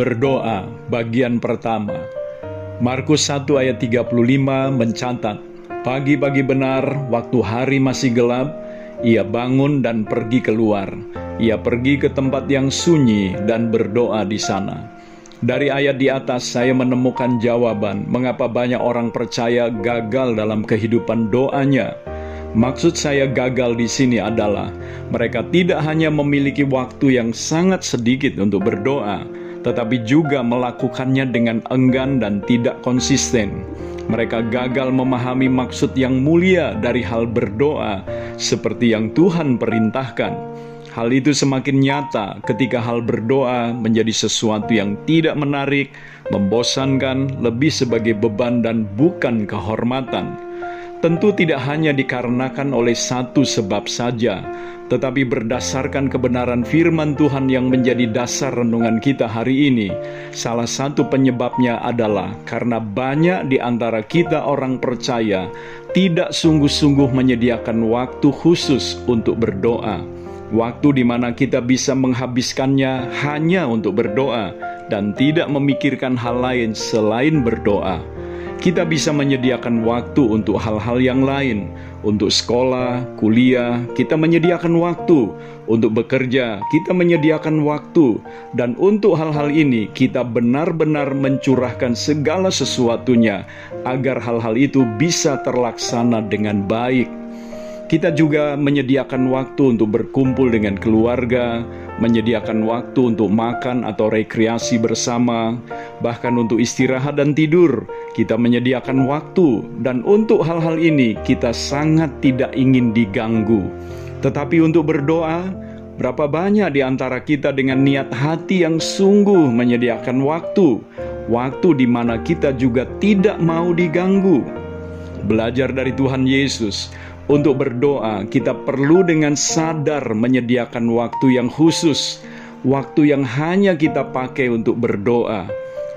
Berdoa bagian pertama. Markus 1 ayat 35 mencatat Pagi-pagi benar waktu hari masih gelap Ia bangun dan pergi keluar. Ia pergi ke tempat yang sunyi dan berdoa di sana. Dari ayat di atas saya menemukan jawaban mengapa banyak orang percaya gagal dalam kehidupan doanya. Maksud saya gagal di sini adalah mereka tidak hanya memiliki waktu yang sangat sedikit untuk berdoa, tetapi juga melakukannya dengan enggan dan tidak konsisten. Mereka gagal memahami maksud yang mulia dari hal berdoa, seperti yang Tuhan perintahkan. Hal itu semakin nyata ketika hal berdoa menjadi sesuatu yang tidak menarik, membosankan, lebih sebagai beban, dan bukan kehormatan. Tentu tidak hanya dikarenakan oleh satu sebab saja, tetapi berdasarkan kebenaran firman Tuhan yang menjadi dasar renungan kita hari ini. Salah satu penyebabnya adalah karena banyak di antara kita orang percaya tidak sungguh-sungguh menyediakan waktu khusus untuk berdoa. Waktu di mana kita bisa menghabiskannya hanya untuk berdoa dan tidak memikirkan hal lain selain berdoa kita bisa menyediakan waktu untuk hal-hal yang lain, untuk sekolah, kuliah, kita menyediakan waktu, untuk bekerja, kita menyediakan waktu, dan untuk hal-hal ini kita benar-benar mencurahkan segala sesuatunya agar hal-hal itu bisa terlaksana dengan baik. Kita juga menyediakan waktu untuk berkumpul dengan keluarga, menyediakan waktu untuk makan atau rekreasi bersama, bahkan untuk istirahat dan tidur. Kita menyediakan waktu, dan untuk hal-hal ini kita sangat tidak ingin diganggu. Tetapi untuk berdoa, berapa banyak di antara kita dengan niat hati yang sungguh menyediakan waktu, waktu di mana kita juga tidak mau diganggu. Belajar dari Tuhan Yesus, untuk berdoa, kita perlu dengan sadar menyediakan waktu yang khusus, waktu yang hanya kita pakai untuk berdoa.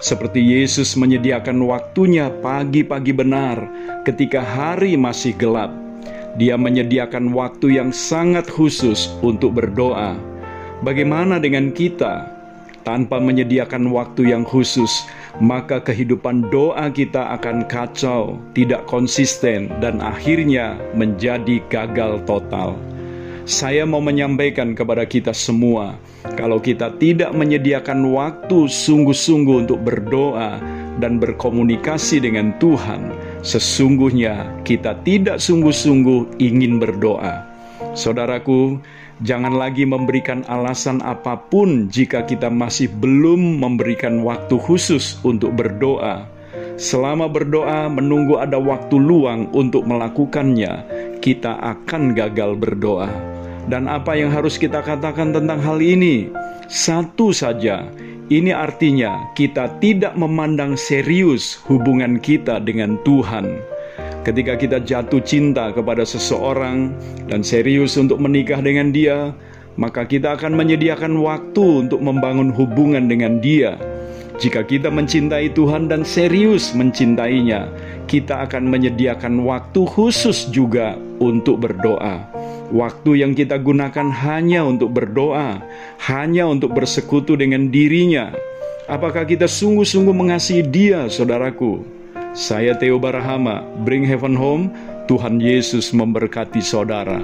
Seperti Yesus menyediakan waktunya pagi-pagi benar ketika hari masih gelap. Dia menyediakan waktu yang sangat khusus untuk berdoa. Bagaimana dengan kita? Tanpa menyediakan waktu yang khusus, maka kehidupan doa kita akan kacau, tidak konsisten, dan akhirnya menjadi gagal total. Saya mau menyampaikan kepada kita semua, kalau kita tidak menyediakan waktu sungguh-sungguh untuk berdoa dan berkomunikasi dengan Tuhan, sesungguhnya kita tidak sungguh-sungguh ingin berdoa. Saudaraku, jangan lagi memberikan alasan apa pun jika kita masih belum memberikan waktu khusus untuk berdoa. Selama berdoa menunggu ada waktu luang untuk melakukannya, kita akan gagal berdoa. Dan apa yang harus kita katakan tentang hal ini? Satu saja, ini artinya kita tidak memandang serius hubungan kita dengan Tuhan ketika kita jatuh cinta kepada seseorang dan serius untuk menikah dengan dia, maka kita akan menyediakan waktu untuk membangun hubungan dengan dia. Jika kita mencintai Tuhan dan serius mencintainya, kita akan menyediakan waktu khusus juga untuk berdoa. Waktu yang kita gunakan hanya untuk berdoa, hanya untuk bersekutu dengan dirinya. Apakah kita sungguh-sungguh mengasihi Dia, saudaraku? Saya Theo Barahama, Bring Heaven Home, Tuhan Yesus memberkati saudara.